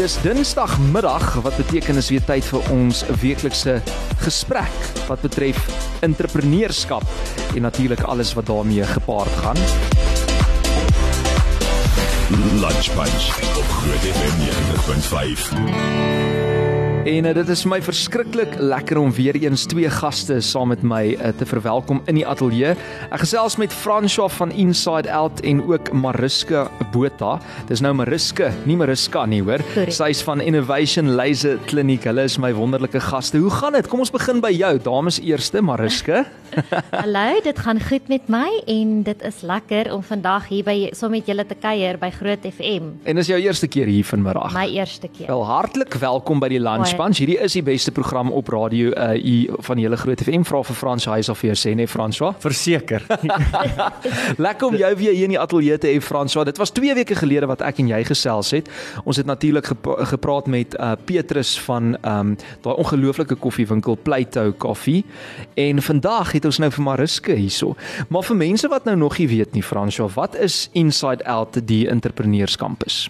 dis Dinsdagmiddag wat beteken is weer tyd vir ons weeklikse gesprek wat betref entrepreneurskap en natuurlik alles wat daarmee gepaard gaan. Lunch Bunch op Groot FM 90.5. En uh, dit is my verskriklik lekker om weer eens twee gaste saam met my uh, te verwelkom in die ateljee. Ek gesels met Franswa van Inside Out en ook Mariska Botha. Dis nou Mariska, nie Mariska nie, hoor. Sy's van Innovation Laser Kliniek. Hulle is my wonderlike gaste. Hoe gaan dit? Kom ons begin by jou, dames eerste, Mariska. Hallo, dit gaan goed met my en dit is lekker om vandag hier by saam met julle te kuier by Groot FM. En is jou eerste keer hier vanmiddag? My eerste keer. Wel hartlik welkom by die lunch Spans, hierdie is die beste program op radio uh u van hele groot FM vra vir Frans hy sal vir jou sê nee Franswa. Verseker. Lekker om jou weer hier in die ateljee te hê Franswa. Dit was 2 weke gelede wat ek en jy gesels het. Ons het natuurlik gepraat met uh Petrus van um daai ongelooflike koffiewinkel Plato Coffee en vandag het ons nou vir Mariska hierso. Maar vir mense wat nou nog nie weet nie Franswa, wat is Inside Out die entrepreneurskampus?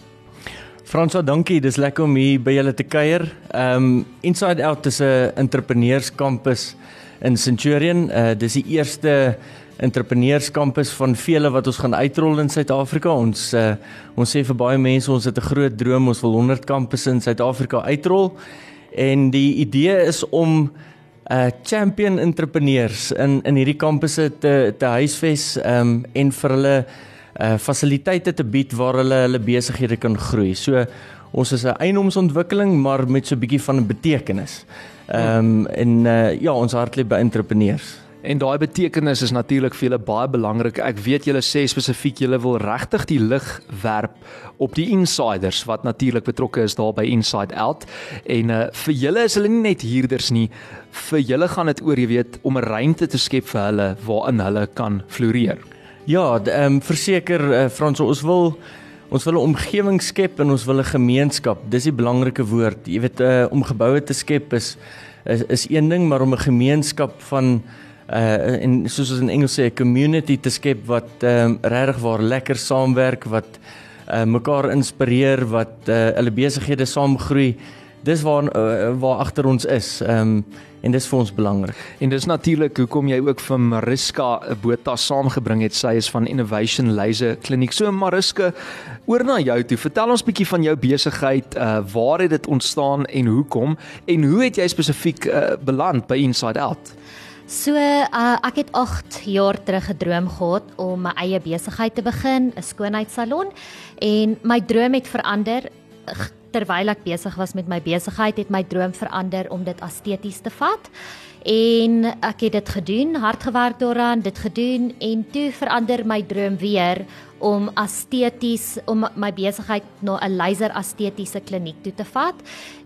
Franso, dankie. Dis lekker om hier by julle te kuier. Um Inside Out is 'n entrepreneurskampus in Centurion. Uh dis die eerste entrepreneurskampus van vele wat ons gaan uitrol in Suid-Afrika. Ons uh ons sê vir baie mense ons het 'n groot droom, ons wil 100 kampusse in Suid-Afrika uitrol. En die idee is om uh champion entrepreneurs in in hierdie kampusse te te huisves um en vir hulle uh fasiliteite te bied waar hulle hulle besighede kan groei. So ons is 'n eienoomsontwikkeling maar met so 'n bietjie van 'n betekenis. Ehm um, en uh ja, ons hartlik by entrepreneurs. En daai betekenis is natuurlik vir julle baie belangrik. Ek weet julle sê spesifiek julle wil regtig die lig werp op die insiders wat natuurlik betrokke is daar by Inside Out. En uh vir julle is hulle nie net huurders nie. Vir julle gaan dit oor, jy weet, om 'n ruimte te skep vir hulle waarin hulle kan floreer. Ja, ehm um, verseker uh, Frans, ons wil ons wil 'n omgewing skep en ons wil 'n gemeenskap. Dis die belangrike woord. Jy weet uh, om geboue te skep is, is is een ding, maar om 'n gemeenskap van uh en soos ons in Engels sê 'n community te skep wat ehm um, regtig waar lekker saamwerk, wat uh mekaar inspireer, wat uh hulle besighede saamgroei. Dis waar uh, waar agter ons is. Ehm um, en dis vir ons belangrik. En dis natuurlik hoekom jy ook vir Mariska 'n bota saamgebring het. Sy is van Innovation Laser Kliniek. So Mariska, oor na jou toe. Vertel ons bietjie van jou besigheid. Uh waar het dit ontstaan en hoekom en hoe het jy spesifiek uh, beland by Inside Out? So, uh, ek het 8 jaar terug gedroom gehad om my eie besigheid te begin, 'n skoonheidssalon, en my droom het verander. Terwyl ek besig was met my besigheid het my droom verander om dit esteties te vat. En ek het dit gedoen, hard gewerk daaraan, dit gedoen. En toe verander my droom weer om esteties om my besigheid na 'n laser estetiese kliniek toe te vat.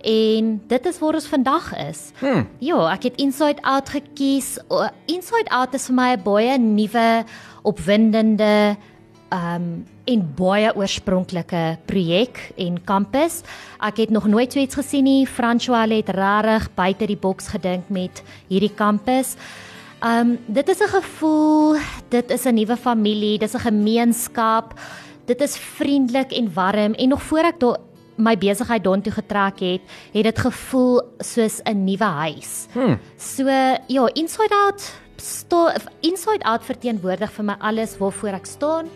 En dit is waar ons vandag is. Hmm. Ja, ek het Inside Out gekies. Inside Out is vir my 'n baie nuwe, opwindende um en baie oorspronklike projek en kampus. Ek het nog nooit so iets gesien nie. François het regtig buite die boks gedink met hierdie kampus. Um dit is 'n gevoel, dit is 'n nuwe familie, dis 'n gemeenskap. Dit is vriendelik en warm en nog voor ek daar my besigheid daartoe getrek het, het dit gevoel soos 'n nuwe huis. Hmm. So ja, inside out, sto, inside out verteenwoordig vir my alles waarvoor ek staan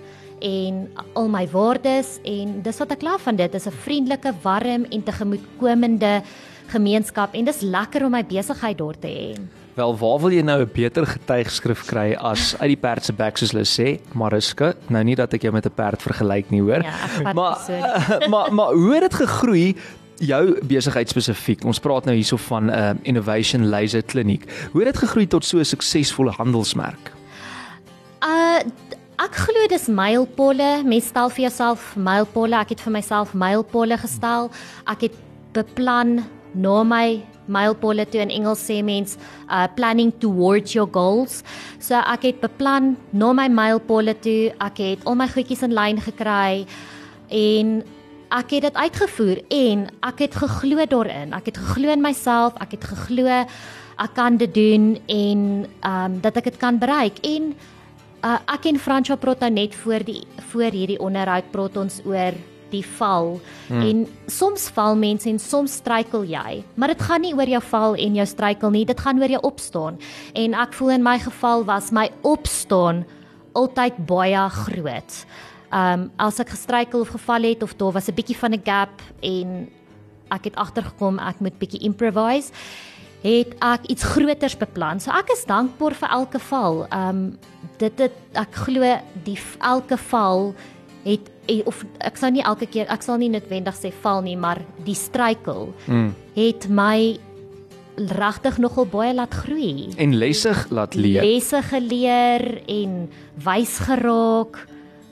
en al my waardes en dis wat ek glo van dit is 'n vriendelike, warm en tegemoetkomende gemeenskap en dis lekker om my besigheid daar te hê. Wel, waar wil jy nou 'n beter getuigskrif kry as uit die perd se bek soos hulle sê, Mariska? Nou nie dat ek jou met 'n perd vergelyk nie, hoor. Ja, maar, maar maar hoe het dit gegroei? jou besigheid spesifiek. Ons praat nou hierso van 'n uh, Innovation Laser Kliniek. Hoe het dit gegroei tot so 'n suksesvolle handelsmerk? Uh Ek glo dis mylpaale. Mens stel vir jouself mylpaale. Ek het vir myself mylpaale gestel. Ek het beplan na my mylpaale toe in Engels sê mens uh planning towards your goals. So ek het beplan na my mylpaale toe. Ek het al my goedjies in lyn gekry en ek het dit uitgevoer en ek het geglo daarin. Ek het geglo in myself. Ek het geglo ek kan dit doen en um dat ek dit kan bereik en Uh, ek en Fransjo praat nou net voor die voor hierdie onderhoud praat ons oor die val hmm. en soms val mense en soms struikel jy maar dit gaan nie oor jou val en jou struikel nie dit gaan oor jou opstaan en ek voel in my geval was my opstaan altyd baie groot. Ehm um, as ek gestruikel of geval het of daar was 'n bietjie van 'n gap en ek het agtergekom ek moet bietjie improvise het ek iets groters beplan. So ek is dankbaar vir elke val. Ehm um, dit dit ek glo die elke val het eh, of ek sou nie elke keer ek sal nie noodwendig sê val nie, maar die struikel mm. het my regtig nogal baie laat groei en lesse laat leer. Lesse geleer en wys geraak.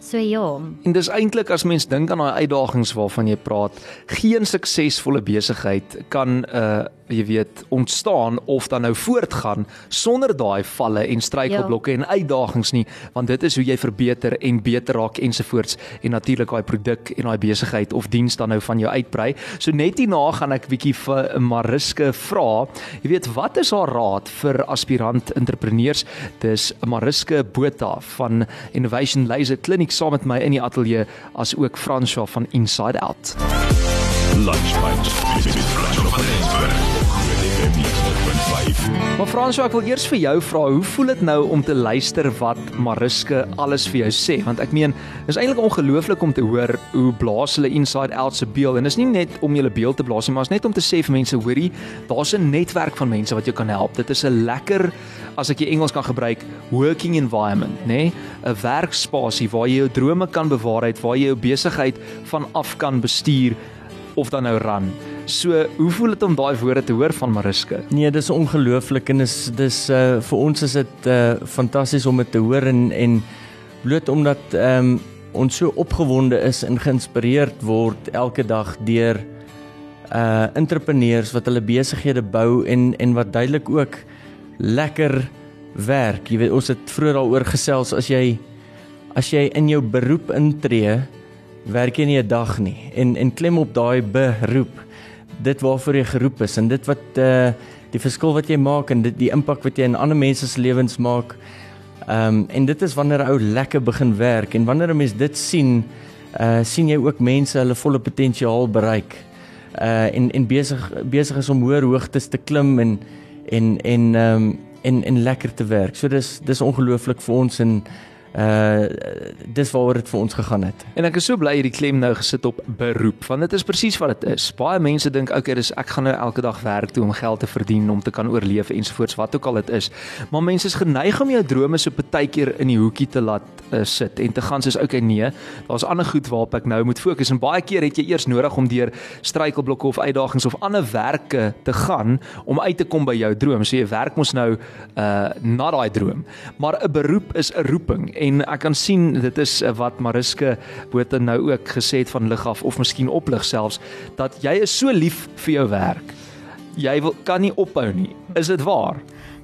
So ja. En dis eintlik as mens dink aan daai uitdagings waarvan jy praat, geen suksesvolle besigheid kan 'n uh, jy weet ontstaan of dan nou voortgaan sonder daai valle en struikelblokke ja. en uitdagings nie, want dit is hoe jy verbeter en beter raak ensovoorts en natuurlik daai produk en daai besigheid of diens dan nou van jou uitbrei. So net hierna gaan ek bietjie vir Mariska vra, jy weet wat is haar raad vir aspirant entrepreneurs? Dis Mariska Botha van Innovation Laser Clinic saam met my in die ateljee as ook Franswa van Inside Out. Lunchpunch. Maar Franswa, ek wil eers vir jou vra, hoe voel dit nou om te luister wat Mariska alles vir jou sê? Want ek meen, is eintlik ongelooflik om te hoor hoe blaas hulle Inside Out se beeld en is nie net om julle beeld te blaas nie, maar is net om te sê vir mense, hoorie, daar's 'n netwerk van mense wat jou kan help. Dit is 'n lekker as ek die Engels kan gebruik, working environment, nê? Nee? 'n Werkspasie waar jy jou drome kan bewaarheid, waar jy jou besigheid van af kan bestuur of dan nou ran. So, hoe voel dit om daai woorde te hoor van Mariska? Nee, dis ongelooflik en dis dis uh vir ons is dit uh fantasties om dit te hoor en en bloot omdat ehm um, ons so opgewonde is en geïnspireerd word elke dag deur uh entrepreneurs wat hulle besighede bou en en wat duidelik ook lekker werk. Jy weet ons het vroeër daaroor gesels as jy as jy in jou beroep intree, werk jy nie 'n dag nie en en klem op daai beroep dit waarvoor jy geroep is en dit wat uh die verskil wat jy maak en dit die impak wat jy in ander mense se lewens maak. Ehm um, en dit is wanneer 'n ou lekker begin werk en wanneer 'n mens dit sien, uh sien jy ook mense hulle volle potensiaal bereik. Uh en en besig besig is om hoër hoogtes te klim en en en ehm um, en en lekker te werk. So dis dis ongelooflik vir ons en uh dis waaroor dit vir ons gegaan het. En ek is so bly hierdie klem nou gesit op beroep want dit is presies wat dit is. Baie mense dink okay, dis ek gaan nou elke dag werk toe om geld te verdien om te kan oorleef ensovoorts wat ook al dit is. Maar mense is geneig om jou drome so partykeer in die hoekie te laat uh, sit en te gaan soos okay nee, daar's ander goed waarop ek nou moet fokus en baie keer het jy eers nodig om deur struikelblokke of uitdagings of ander werke te gaan om uit te kom by jou droom. So jy werk mos nou uh na daai droom. Maar 'n beroep is 'n roeping en ek kan sien dit is eh, wat Mariska Botha nou ook gesê het van lig af of miskien oplig selfs dat jy is so lief vir jou werk. Jy wil kan nie ophou nie. Is dit waar?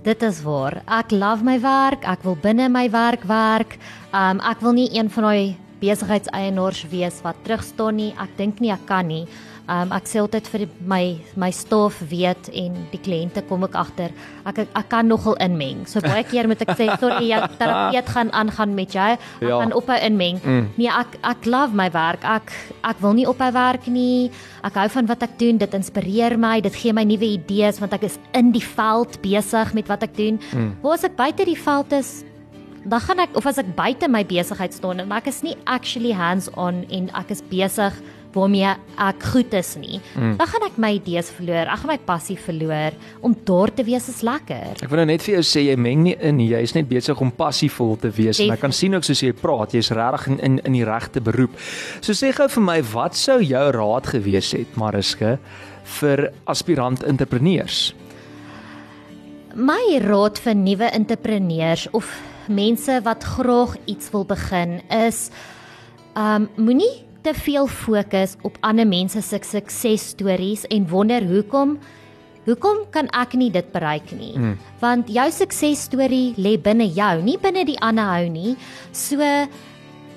Dit is waar. Ek love my werk. Ek wil binne my werk werk. Um ek wil nie een van daai besigheidseienaars wees wat terugstaan nie. Ek dink nie ek kan nie. Um ek sê altyd vir my my staf weet en die kliënte kom ek agter ek ek kan nogal inmeng. So baie keer moet ek sê sorry jy terapeut gaan aangaan met jou. Ek ja. kan ophou inmeng. Mm. Nee, ek ek love my werk. Ek ek wil nie ophou werk nie. Ek hou van wat ek doen. Dit inspireer my. Dit gee my nuwe idees want ek is in die veld besig met wat ek doen. Mm. Waar as ek buite die veld is Dan gaan ek of as ek buite my besigheid staan en ek is nie actually hands on en ek is besig waarmee ek goed is nie, mm. dan gaan ek my idees verloor, ek gaan my passie verloor om daar te wees is lekker. Ek wil nou net vir jou sê jy meng nie in, jy is net besig om passievol te wees en ek kan sien ook soos jy praat, jy's regtig in, in in die regte beroep. So sê gou vir my, wat sou jou raad gewees het, Mariska, vir aspirant entrepreneurs? My raad vir nuwe entrepreneurs of mense wat graag iets wil begin is um moenie te veel fokus op ander mense se suksesstories en wonder hoekom hoekom kan ek nie dit bereik nie? Mm. Want jou suksesstorie lê binne jou, nie binne die ander hou nie. So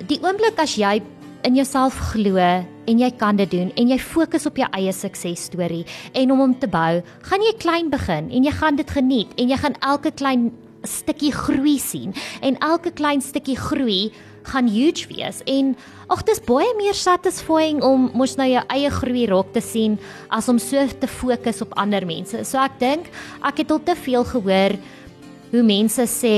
die oomblik as jy in jouself glo en jy kan dit doen en jy fokus op jou eie suksesstorie en om hom te bou, gaan jy klein begin en jy gaan dit geniet en jy gaan elke klein stukkie groei sien en elke klein stukkie groei gaan huge wees en ag dis baie meer satisfying om mos nou jou eie groei raak te sien as om so te fokus op ander mense. So ek dink ek het al te veel gehoor hoe mense sê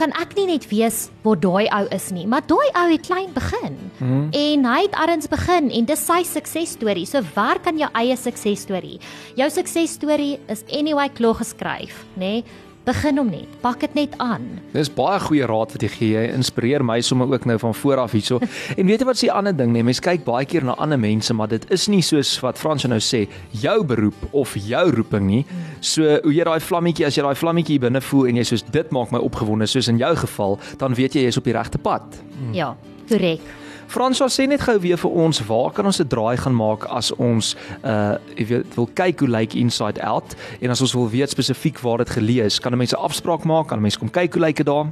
kan ek nie net weet waar daai ou is nie, maar daai ou het klein begin. Hmm. En hy het arens begin en dis sy suksesstorie. So werk aan jou eie suksesstorie. Jou suksesstorie is anyway klaar geskryf, nê? Nee? Begin hom net. Pak dit net aan. Dis baie goeie raad wat jy gee. Jy inspireer my sommer ook nou van voor af hierso. en weet jy wat is die ander ding nee? Mense kyk baie keer na ander mense, maar dit is nie soos wat Frans nou sê, jou beroep of jou roeping nie. So hoe jy daai vlammetjie as jy daai vlammetjie binne voel en jy soos dit maak my opgewonde soos in jou geval, dan weet jy jy is op die regte pad. Hmm. Ja, korrek. Franswa sê net gou weer vir ons waar kan ons 'n draai gaan maak as ons uh jy weet wil kyk hoe lyk Inside Out en as ons wil weet spesifiek waar dit geleë is, kan mense afspraak maak, kan mense kom kyk hoe lyk dit daar?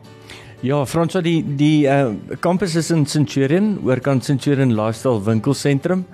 Ja, Franswa die die uh kampus is in Centurion, oorkant Centurion Lifestyle winkelsentrum.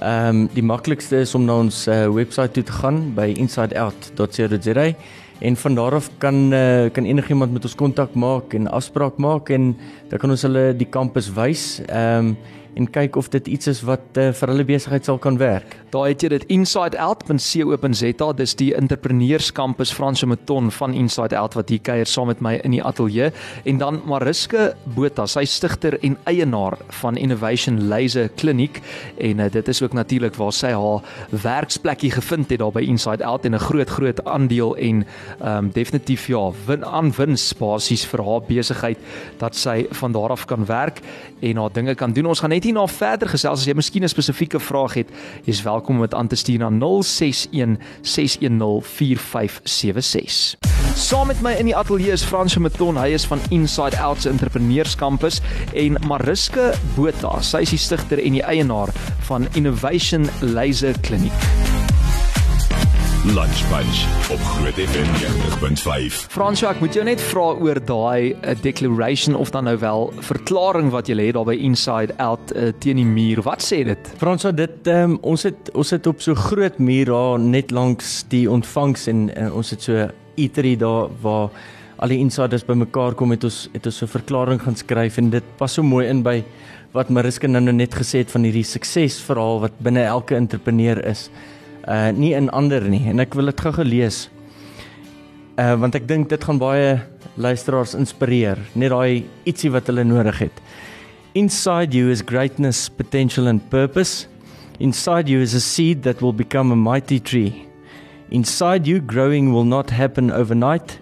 Ehm um, die maklikste is om na ons uh, webwerf toe te gaan by insideout.co.za en van daar af kan uh, kan enigiemand met ons kontak maak en afspraak maak en dan kan ons hulle die kampus wys. Ehm um, en kyk of dit iets is wat uh, vir hulle besigheid sal kan werk. Daar het jy dit insideout.co.za, dis die entrepreneurskampus Franso Meton van Inside Out wat hier kuier saam met my in die ateljee. En dan Mariska Botha, sy stigter en eienaar van Innovation Laser Kliniek en uh, dit is ook natuurlik waar sy haar werksplekkie gevind het daar by Inside Out. En 'n groot groot aandeel en ehm um, definitief ja, win aan wins basies vir haar besigheid dat sy van daar af kan werk en haar dinge kan doen. Ons gaan net net hierna verder gesels. As jy miskien 'n spesifieke vraag het, jy's welkom om dit aan te stuur na 061 610 4576. Saam met my in die ateljee is Frans Meton, hy is van Inside Out se entrepreneurskampus en Mariska Botha, sy is die stigter en die eienaar van Innovation Laser Kliniek. Lunch Bunch op Groot FM 90.5. Fransjo, ek moet jou net vra oor daai uh, declaration of dan nou wel verklaring wat jy het daar by Inside Out uh, teen die muur. Wat sê dit? Fransjo, dit um, ons het ons het op so groot muur daar net langs die ontvangs en uh, ons het so eatery daar waar al die insiders bymekaar kom het ons het ons so 'n verklaring gaan skryf en dit pas so mooi in by wat Mariska nou net gesê het van hierdie suksesverhaal wat binne elke entrepreneur is uh nie in ander nie en ek wil dit gou gelees. Uh want ek dink dit gaan baie luisteraars inspireer, net daai ietsie wat hulle nodig het. Inside you is greatness, potential and purpose. Inside you is a seed that will become a mighty tree. Inside you growing will not happen overnight.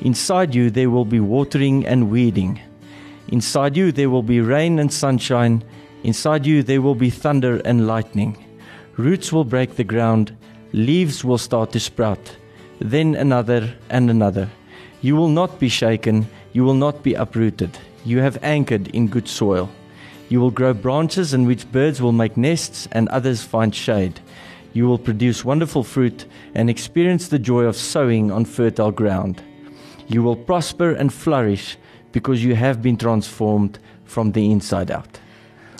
Inside you there will be watering and weeding. Inside you there will be rain and sunshine. Inside you there will be thunder and lightning. Roots will break the ground, leaves will start to sprout, then another and another. You will not be shaken, you will not be uprooted. You have anchored in good soil. You will grow branches in which birds will make nests and others find shade. You will produce wonderful fruit and experience the joy of sowing on fertile ground. You will prosper and flourish because you have been transformed from the inside out.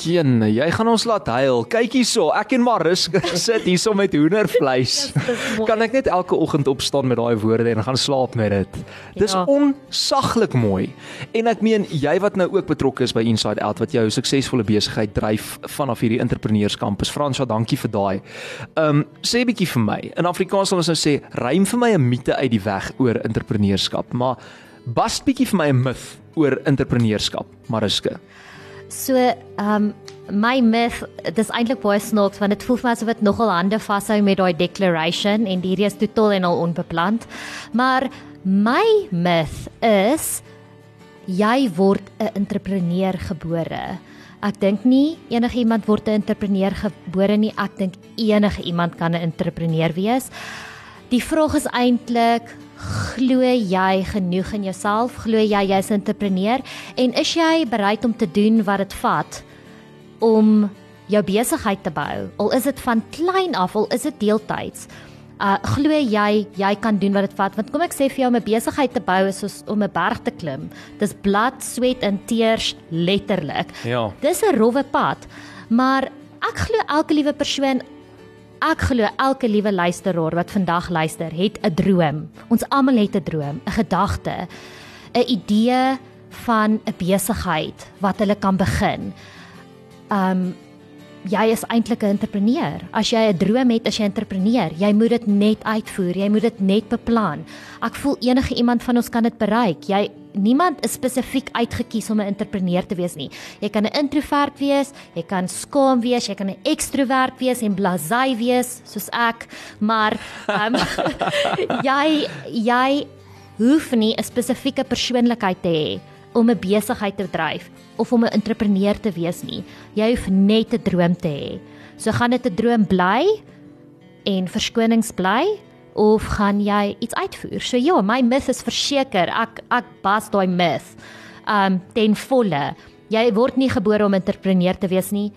Jen, jy gaan ons laat huil. Kyk hierso, ek en Marus sit hierso met hoendervleis. kan ek net elke oggend opstaan met daai woorde en gaan slaap met dit? Dis ja. onsaglik mooi. En ek meen jy wat nou ook betrokke is by Inside Out wat jou suksesvolle besigheid dryf vanaf hierdie entrepreneurskampus. Fransja, dankie vir daai. Ehm um, sê bietjie vir my. In Afrikaans sal ons nou sê, ruim vir my 'n mite uit die weg oor entrepreneurskap, maar bas bietjie vir my 'n myth oor entrepreneurskap, Mariska. So, ehm um, my myth, dis eintlik baie snaaks want dit voel vir my asof dit nogal hande vashou met daai declaration en hierdie is totaal en al onbeplant. Maar my myth is jy word 'n entrepreneur gebore. Ek dink nie enigiemand word 'n entrepreneur gebore nie. Ek dink enige iemand kan 'n entrepreneur wees. Die vraag is eintlik glo jy genoeg in jouself? Glo jy jy's 'n entrepreneur en is jy bereid om te doen wat dit vat om jou besigheid te bou? Al is dit van klein af, al is dit deeltyds. Uh glo jy jy kan doen wat dit vat? Want kom ek sê vir jou om 'n besigheid te bou is soos om 'n berg te klim. Dis bloed, sweat en tears letterlik. Ja. Dis 'n rowwe pad. Maar ek glo elke liewe persoon Ek glo elke liewe luisteraar wat vandag luister, het 'n droom. Ons almal het 'n droom, 'n gedagte, 'n idee van 'n besigheid wat hulle kan begin. Um jy is eintlik 'n entrepreneur. As jy 'n droom het, as jy 'n entrepreneur, jy moet dit net uitvoer, jy moet dit net beplan. Ek voel enige iemand van ons kan dit bereik. Jy niemand is spesifiek uitgekies om 'n entrepreneur te wees nie. Jy kan 'n introvert wees, jy kan skaam wees, jy kan 'n ekstrovert wees en blasé wees soos ek, maar um, jy jy hoef nie 'n spesifieke persoonlikheid te hê om 'n besigheid te dryf of om 'n entrepreneur te wees nie. Jy hoef net 'n droom te hê. So gaan dit 'n droom bly en verskonings bly of gaan jy iets uitvoer? So ja, my myth is verseker, ek ek bas daai myth. Um ten volle. Jy word nie gebore om entrepreneur te wees nie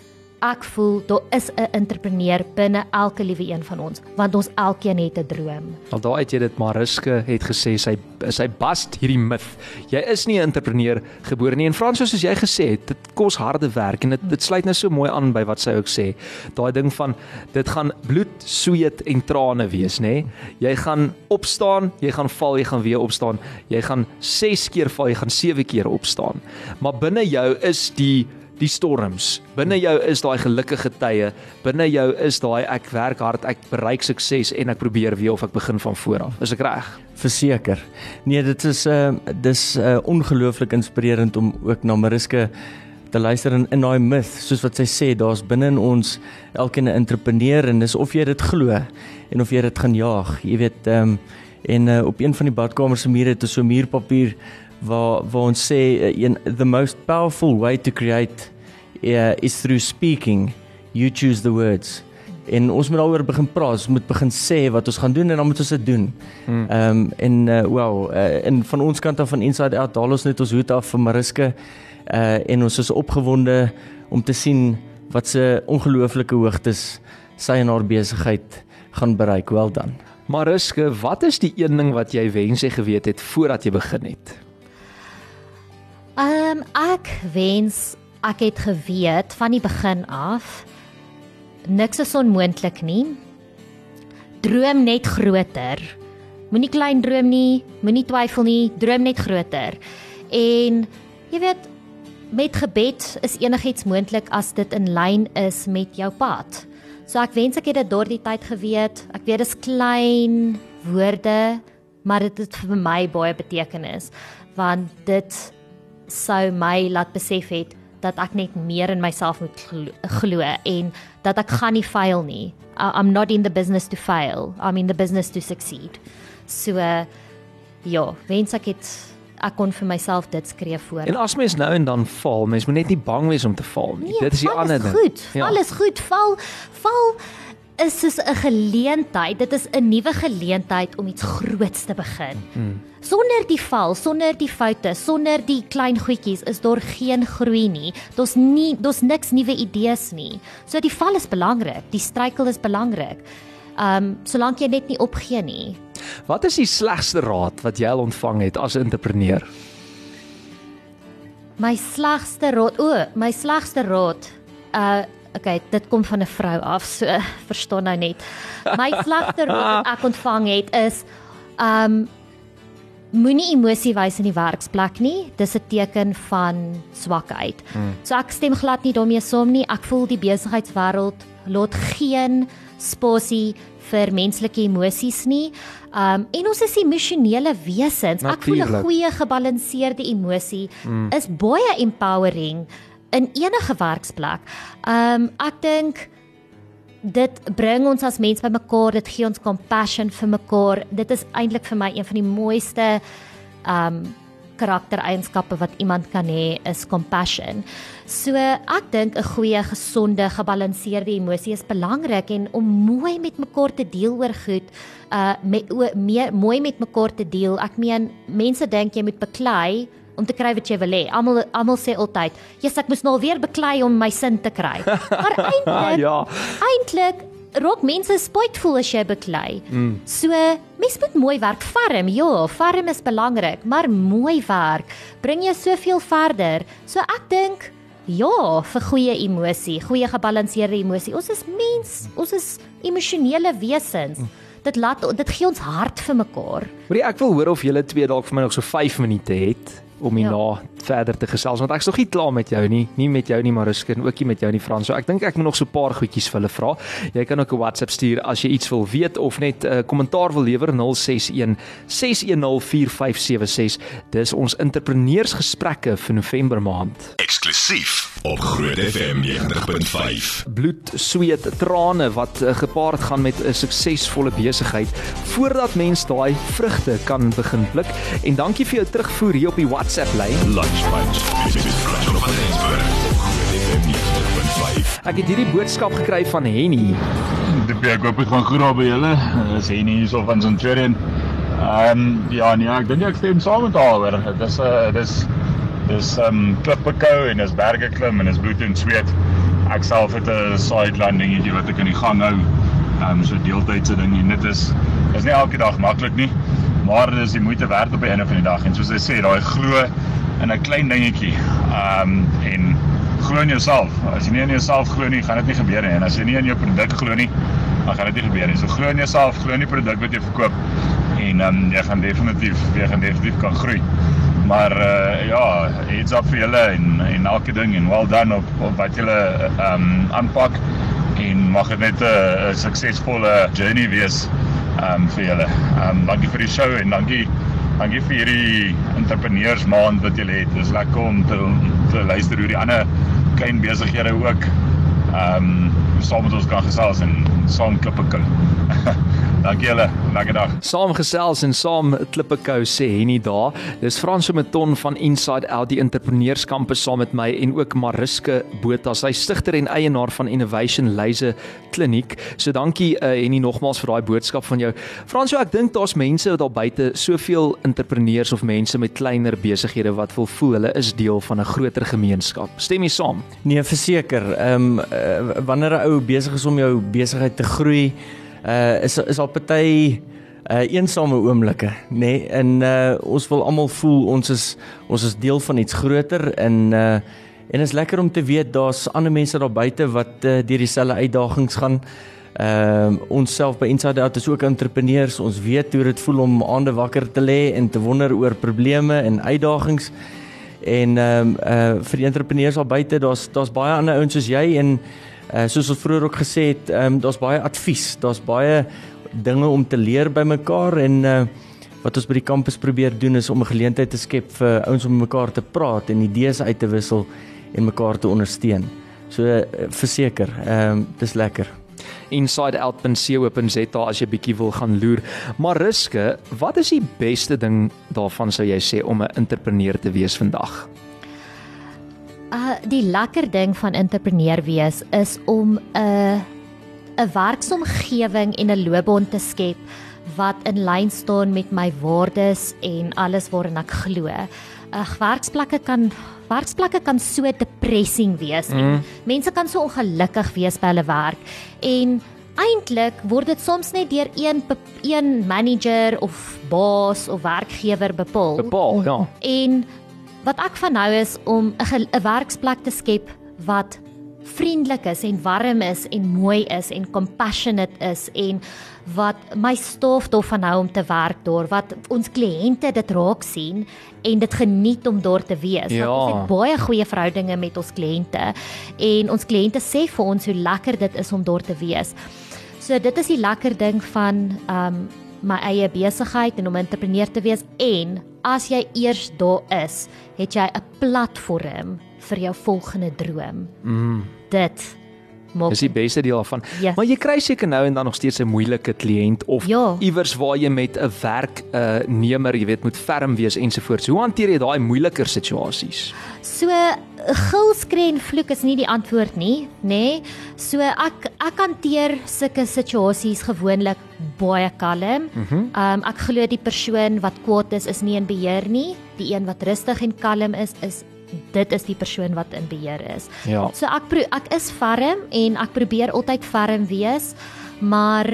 ek voel daar is 'n entrepreneur binne elke liewe een van ons want ons elkeen het 'n droom. Al daai het jy dit Mariska het gesê sy sy bast hierdie myth. Jy is nie 'n entrepreneur gebore nie en Frans soos jy gesê het, dit kos harde werk en dit dit sluit nou so mooi aan by wat sy ook sê. Daai ding van dit gaan bloed, sweet en trane wees, nê? Jy gaan opstaan, jy gaan val, jy gaan weer opstaan. Jy gaan 6 keer val, jy gaan 7 keer opstaan. Maar binne jou is die die storms. Binne jou is daai gelukkige tye. Binne jou is daai ek werk hard, ek bereik sukses en ek probeer weer of ek begin van voor af. Is ek reg? Verseker. Nee, dit is 'n uh, eh, dis uh, ongelooflik inspirerend om ook na Mariska te luister in in daai myth, soos wat sy sê, daar's binne in ons elkeen 'n entrepreneur en dis of jy dit glo en of jy dit gaan jaag. Jy weet, ehm um, en uh, op een van die badkamers se mure het 'n so muurpapier waar waar ons sê uh, een the most powerful way to create uh, is through speaking you choose the words en ons moet daaroor begin praat ons moet begin sê wat ons gaan doen en dan moet ons dit doen. Hmm. Ehm um, en uh, well uh, en van ons kant af van inside out daal ons net ons hoed af vir Mariska uh en ons is opgewonde om te sien wat se ongelooflike hoogtes sy en haar besigheid gaan bereik. Wel dan. Mariska, wat is die een ding wat jy wens jy geweet het voordat jy begin het? Um, ek wens ek het geweet van die begin af niks is onmoontlik nie. Droom net groter. Moenie klein droom nie, moenie twyfel nie, droom net groter. En jy weet met gebed is enigiets moontlik as dit in lyn is met jou pad. So ek wens ek het dit daardie tyd geweet. Ek weet dit is klein woorde, maar dit het vir my baie betekenis want dit sou my laat besef het dat ek net meer in myself moet glo en dat ek gaan nie faal nie. I'm not in the business to fail. I'm in the business to succeed. So uh, ja, wens ek het ek kon vir myself dit skree voor. En as mens nou en dan val, mens moet net nie bang wees om te val nie. Nee, dit is die ander ding. Goed, ja. alles goed. Val val is soos 'n geleentheid. Dit is 'n nuwe geleentheid om iets groots te begin. Hmm. Sonder die val, sonder die foute, sonder die klein goedjies is daar geen groei nie. Daar's nie daar's niks nuwe idees nie. So die val is belangrik, die struikel is belangrik. Um solank jy net nie opgee nie. Wat is die slegste raad wat jy al ontvang het as 'n entrepreneur? My slegste raad, o, my slegste raad. Uh okay, dit kom van 'n vrou af, so verstaan nou net. My slegste raad wat ek ontvang het is um moenie emosie wys in die werksplek nie. Dis 'n teken van swakheid. Hmm. So ek stem glad nie daarmee saam nie. Ek voel die besigheidswêreld laat geen spasie vir menslike emosies nie. Um en ons is emosionele wesens. Ek voel 'n goeie gebalanseerde emosie hmm. is baie empowering in enige werksplek. Um ek dink dit bring ons as mens bymekaar, dit gee ons compassion vir mekaar. Dit is eintlik vir my een van die mooiste um karaktereienskappe wat iemand kan hê is compassion. So ek dink 'n goeie, gesonde, gebalanseerde emosie is belangrik en om mooi met mekaar te deel oor goed, uh met meer mooi met mekaar te deel. Ek meen mense dink jy moet beklei om te kry wat jy wil hê. Almal almal sê altyd, "Jesus, ek moes nou weer beklei om my sin te kry." Maar eintlik ja. Eintlik rok mense spytful as jy beklei. Mm. So, mens moet mooi werk farm. Ja, farm is belangrik, maar mooi werk bring jou soveel verder. So ek dink Ja, vir goeie emosie, goeie gebalanseerde emosie. Ons is mens, ons is emosionele wesens. Mm. Dit laat dit gee ons hart vir mekaar. Hoorie, ek wil hoor of julle twee dalk vir my nog so 5 minute het om hierna ja. verder te gesels want ek's nog nie klaar met jou nie, nie met jou nie Mariska en ook nie met jou nie Frans. So ek dink ek moet nog so 'n paar goedjies vir hulle vra. Jy kan ook 'n WhatsApp stuur as jy iets wil weet of net 'n uh, kommentaar wil lewer 061 610 4576. Dis ons entrepreneursgesprekke vir November maand. Eksklusief op Groot FM 90.5. Bloed, sweet, trane wat uh, gepaard gaan met 'n suksesvolle besigheid voordat mens daai vrugte kan begin pluk. En dankie vir jou terugvoer hier op die WhatsApp lyn. Lunch Rensburg. Ek het hierdie boodskap gekry van Henny. Dit ek hoop dit gaan goed daar by julle. Dis Henny hierso van Centurion. Ehm um, ja nee, ek dink ek stem saam met haar hoor. Dit is 'n uh, dis dis ehm um, klippekou en dis berge klim en dis bloed en sweet. Ek self het 'n sideline dingetjie wat ek in die gang hou. Um, so deeltydse ding en dit is is nie elke dag maklik nie maar dit is die moeite werd op die einde van die dag en soos hy sê daai glo in 'n klein dingetjie. Um, en glo in jouself. As jy nie in jouself glo nie, gaan dit nie gebeur nie. En as jy nie in jou produk glo nie, dan gaan dit nie gebeur nie. So glo in jouself, glo in die produk wat jy verkoop en dan um, jy gaan definitief jy gaan definitief kan groei. Maar uh ja, heads up vir julle en en elke ding en well done op op wat julle ehm um, aanpak en mag dit net 'n suksesvolle journey wees ehm um, vir julle. Ehm um, dankie vir die show en dankie dankie vir hierdie entrepreneurs maand wat julle het. Dit is lekker om te te luister hoe die ander klein besighede ook ehm um, saam met ons kan gesels en saam klippe kan. Dankie julle. Lekker dag. Saam gesels en saam klippe kou sê Henny daar. Dis Frans Meton van Inside Out die entrepreneurskampus saam met my en ook Mariske Botha, sy stigter en eienaar van Innovation Laser Kliniek. So dankie uh, Henny nogmaals vir daai boodskap van jou. Frans, ek dink daar's mense daar buite, soveel entrepreneurs of mense met kleiner besighede wat wil voel hulle is deel van 'n groter gemeenskap. Stem jy saam? Nee, verseker. Ehm um, uh, wanneer 'n ou besig is om jou besigheid te groei, uh is is al party uh eensame oomblikke, nê? Nee? En uh ons wil almal voel ons is ons is deel van iets groter en uh en is lekker om te weet daar's ander mense daar buite wat uh, deur dieselfde uitdagings gaan. Ehm uh, ons self by Inside Out is ook entrepreneurs. Ons weet hoe dit voel om aande wakker te lê en te wonder oor probleme en uitdagings. En ehm um, uh vir die entrepreneurs daar buite, daar's daar's baie ander ouens soos jy en Uh soos ons vroeër ook gesê het, ehm um, daar's baie advies, daar's baie dinge om te leer by mekaar en uh wat ons by die kampus probeer doen is om 'n geleentheid te skep vir ouens om mekaar te praat en idees uit te wissel en mekaar te ondersteun. So uh, verseker, ehm um, dis lekker. insideout.co.za as jy bietjie wil gaan loer. Maar Ruske, wat is die beste ding daarvan sou jy sê om 'n entrepreneur te wees vandag? Uh die lekker ding van entrepreneur wees is om 'n uh, 'n werksomgewing en 'n loopbaan te skep wat in lyn staan met my waardes en alles waarin ek glo. Ag werksplekke kan werksplekke kan so depressing wees. Mm. Mense kan so ongelukkig wees by hulle werk en eintlik word dit soms net deur een een manager of baas of werkgewer bepaal. Bepaal, ja. En Wat ek van nou is om 'n werksplek te skep wat vriendelik is en warm is en mooi is en compassionate is en wat my stof tof van nou om te werk daar wat ons kliënte dit raak sien en dit geniet om daar te wees. Ja. Ons het baie goeie verhoudinge met ons kliënte en ons kliënte sê vir ons hoe lekker dit is om daar te wees. So dit is die lekker ding van um my eie besigheid en om 'n entrepreneur te wees en as jy eers daar is, het jy 'n platform vir jou volgende droom. Mm. Dit maak Dis die beste deel daarvan. Ja. Maar jy kry seker nou en dan nog steeds 'n moeilike kliënt of Ja. iewers waar jy met 'n werk 'n uh, nemer, jy weet, moet ferm wees ensovoorts. Hoe hanteer jy daai moeiliker situasies? So gilskree en vloek is nie die antwoord nie, nê? Nee. So ek ek hanteer sulke situasies gewoonlik baie kalm. Mhm. Ehm um, ek glo die persoon wat kwaad is is nie in beheer nie. Die een wat rustig en kalm is is dit is die persoon wat in beheer is. Ja. So ek pro ek is ferm en ek probeer altyd ferm wees, maar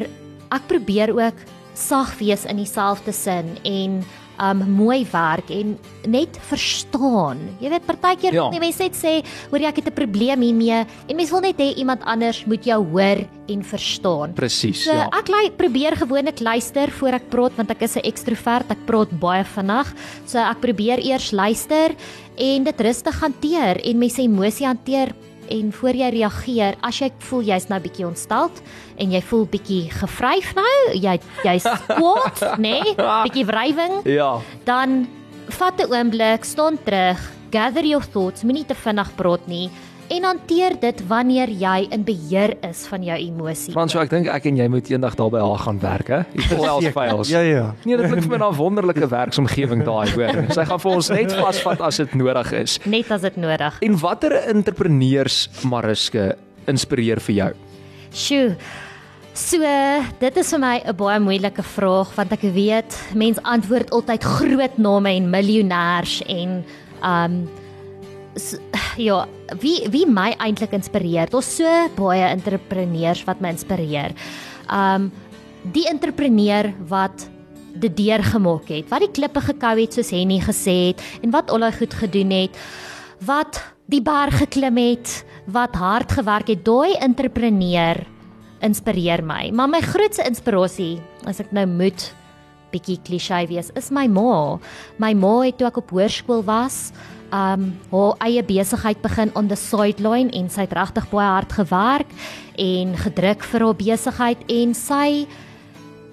ek probeer ook sag wees in dieselfde sin en um mooi werk en net verstaan. Jy weet partykeer Ja. ja. mense net sê, "Hoor jy ek het 'n probleem hiermee." En mense wil net hê iemand anders moet jou hoor en verstaan. Presies, So ja. ek lui, probeer gewoonlik luister voor ek praat want ek is 'n ekstrovert, ek praat baie vinnig. So ek probeer eers luister en dit rustig hanteer en mense emosie hanteer en voor jy reageer, as jy voel jy's nou bietjie ontsteld en jy voel bietjie gevryf nou, jy jy's kwaad, nê, nee, bietjie wrywing, Ja. dan vat 'n oomblik, staan terug, gather your thoughts, moenie te vinnig praat nie en hanteer dit wanneer jy in beheer is van jou emosie. Fransjo, ek dink ek en jy moet eendag daar by haar gaan werk, hè? Die Full Files. Ja ja. Nee, dit klink vir my na 'n wonderlike werksomgewing daai, hoor. Sy gaan vir ons net vasvat as dit nodig is. Net as dit nodig. En watter entrepreneurs Mariske inspireer vir jou? Sjoe. So, dit is vir my 'n baie moeilike vraag want ek weet mense antwoord altyd groot name en miljonêers en um s- ja, wie wie my eintlik inspireer. Daar's so baie entrepreneurs wat my inspireer. Um die entrepreneur wat dit deurgemaak het, wat die klippe gekou het soos Henny gesê het en wat al hy goed gedoen het, wat die berg geklim het, wat hard gewerk het, daai entrepreneur inspireer my. Maar my grootste inspirasie, as ek nou moet bietjie klisjé wees, is my ma. My ma het toe ek op hoërskool was, um haar eie besigheid begin on the sideline en sy het regtig baie hard gewerk en gedruk vir haar besigheid en sy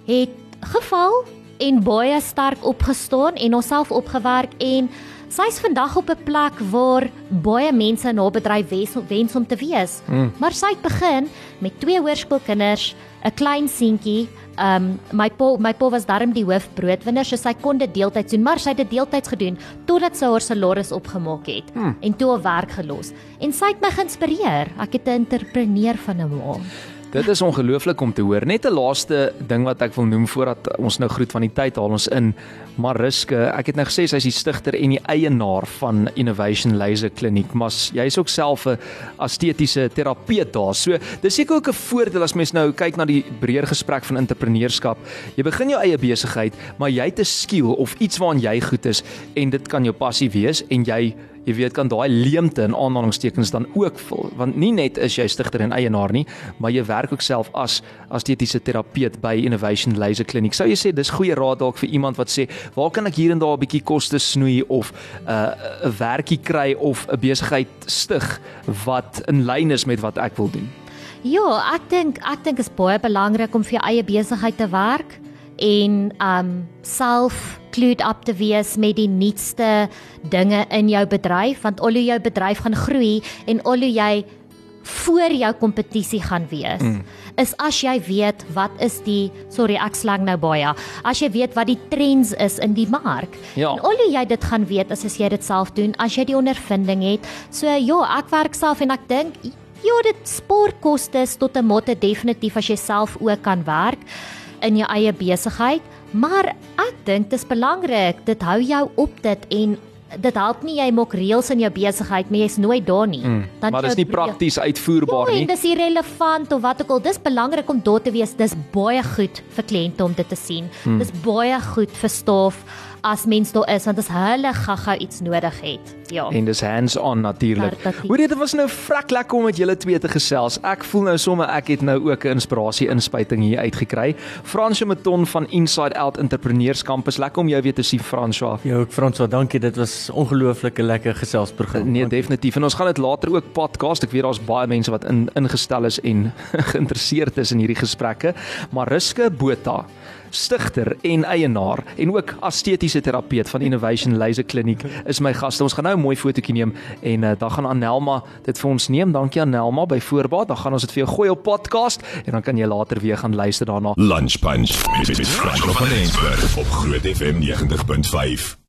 het geval en baie sterk opgestaan en homself opgewerk en sy's vandag op 'n plek waar baie mense in haar bedryf wens, om te wees. Mm. Maar sy het begin met twee hoërskoolkinders, 'n klein seentjie. Um my pa my pa was darm die hoofbroodwinner, so sy kon dit deeltyds doen, maar sy het dit deeltyds gedoen totdat sy haar salaris opgemaak het mm. en toe haar werk gelos. En sy het my geïnspireer. Ek het 'n entrepreneur van 'n ma. Dit is ongelooflik om te hoor. Net 'n laaste ding wat ek wil noem voordat ons nou groet van die tyd haal ons in. Mariske, ek het nou gesê sy is die stigter en die eienaar van Innovation Laser Kliniek, maar jy is ook self 'n estetiese terapeut daar. So, dis seker ook 'n voordeel as mens nou kyk na die breër gesprek van entrepreneurskap. Jy begin jou eie besigheid, maar jy het 'n skill of iets waaraan jy goed is en dit kan jou passie wees en jy jy weet kan daai leemte in aanhalingstekens dan ook vul want nie net is jy stigter en eienaar nie maar jy werk ook self as estetiese terapeut by Innovation Laser Kliniek. Sou jy sê dis goeie raad dalk vir iemand wat sê waar kan ek hier en daar 'n bietjie koste snoei of 'n uh, 'n werkie kry of 'n besigheid stig wat in lyn is met wat ek wil doen? Ja, ek dink ek dink is baie belangrik om vir jou eie besigheid te werk en um self clued up te wees met die nuutste dinge in jou bedryf want al hoe jou bedryf gaan groei en al hoe jy voor jou kompetisie gaan wees mm. is as jy weet wat is die sorry ek slang nou baie as jy weet wat die trends is in die mark Ja. en al hoe jy dit gaan weet is as jy dit self doen as jy die ondervinding het so ja ek werk self en ek dink ja dit spaar kostes tot 'n mate definitief as jy self ook kan werk in jou eie besigheid maar ek dink dis belangrik dit hou jou op dit en dit help nie jy maak reëls in jou besigheid maar jy's nooit daar nie mm, maar dis nie prakties uitvoerbaar Ja, nie. en dis irrelevant of wat ook al. Dis belangrik om daar te wees. Dis baie goed vir kliënte om dit te sien. Hmm. Dis baie goed vir staf as mens daar is want as hulle gaga iets nodig het. Ja. En dis hands-on natuurlik. Hoor jy dit was nou vrek lekker om met julle twee te gesels. Ek voel nou sommer ek het nou ook 'n inspirasie inspuiting hier uitgekry. Fransjo Meton van Inside Out Entrepreneurs Campus. Lekker om jou weer te sien Fransjo. Ja, ook Franswa, dankie. Dit was ongelooflike lekker geselsprogram. Nee, definitief. En ons gaan dit later ook podcast. Ek weet daar's baie mense wat in ingestel is en geïnteresseerd is in hierdie gesprekke. Mariske Botha stigter en eienaar en ook estetiese terapeut van Innovation Laser Kliniek is my gas. Ons gaan nou 'n mooi fotootjie neem en uh, dan gaan Anelma dit vir ons neem. Dankie Anelma by voorbaat. Dan gaan ons dit vir jou gooi op podcast en dan kan jy later weer gaan luister daarna. Lunch Punch met Frans van Rensburg op Groot FM 90.5.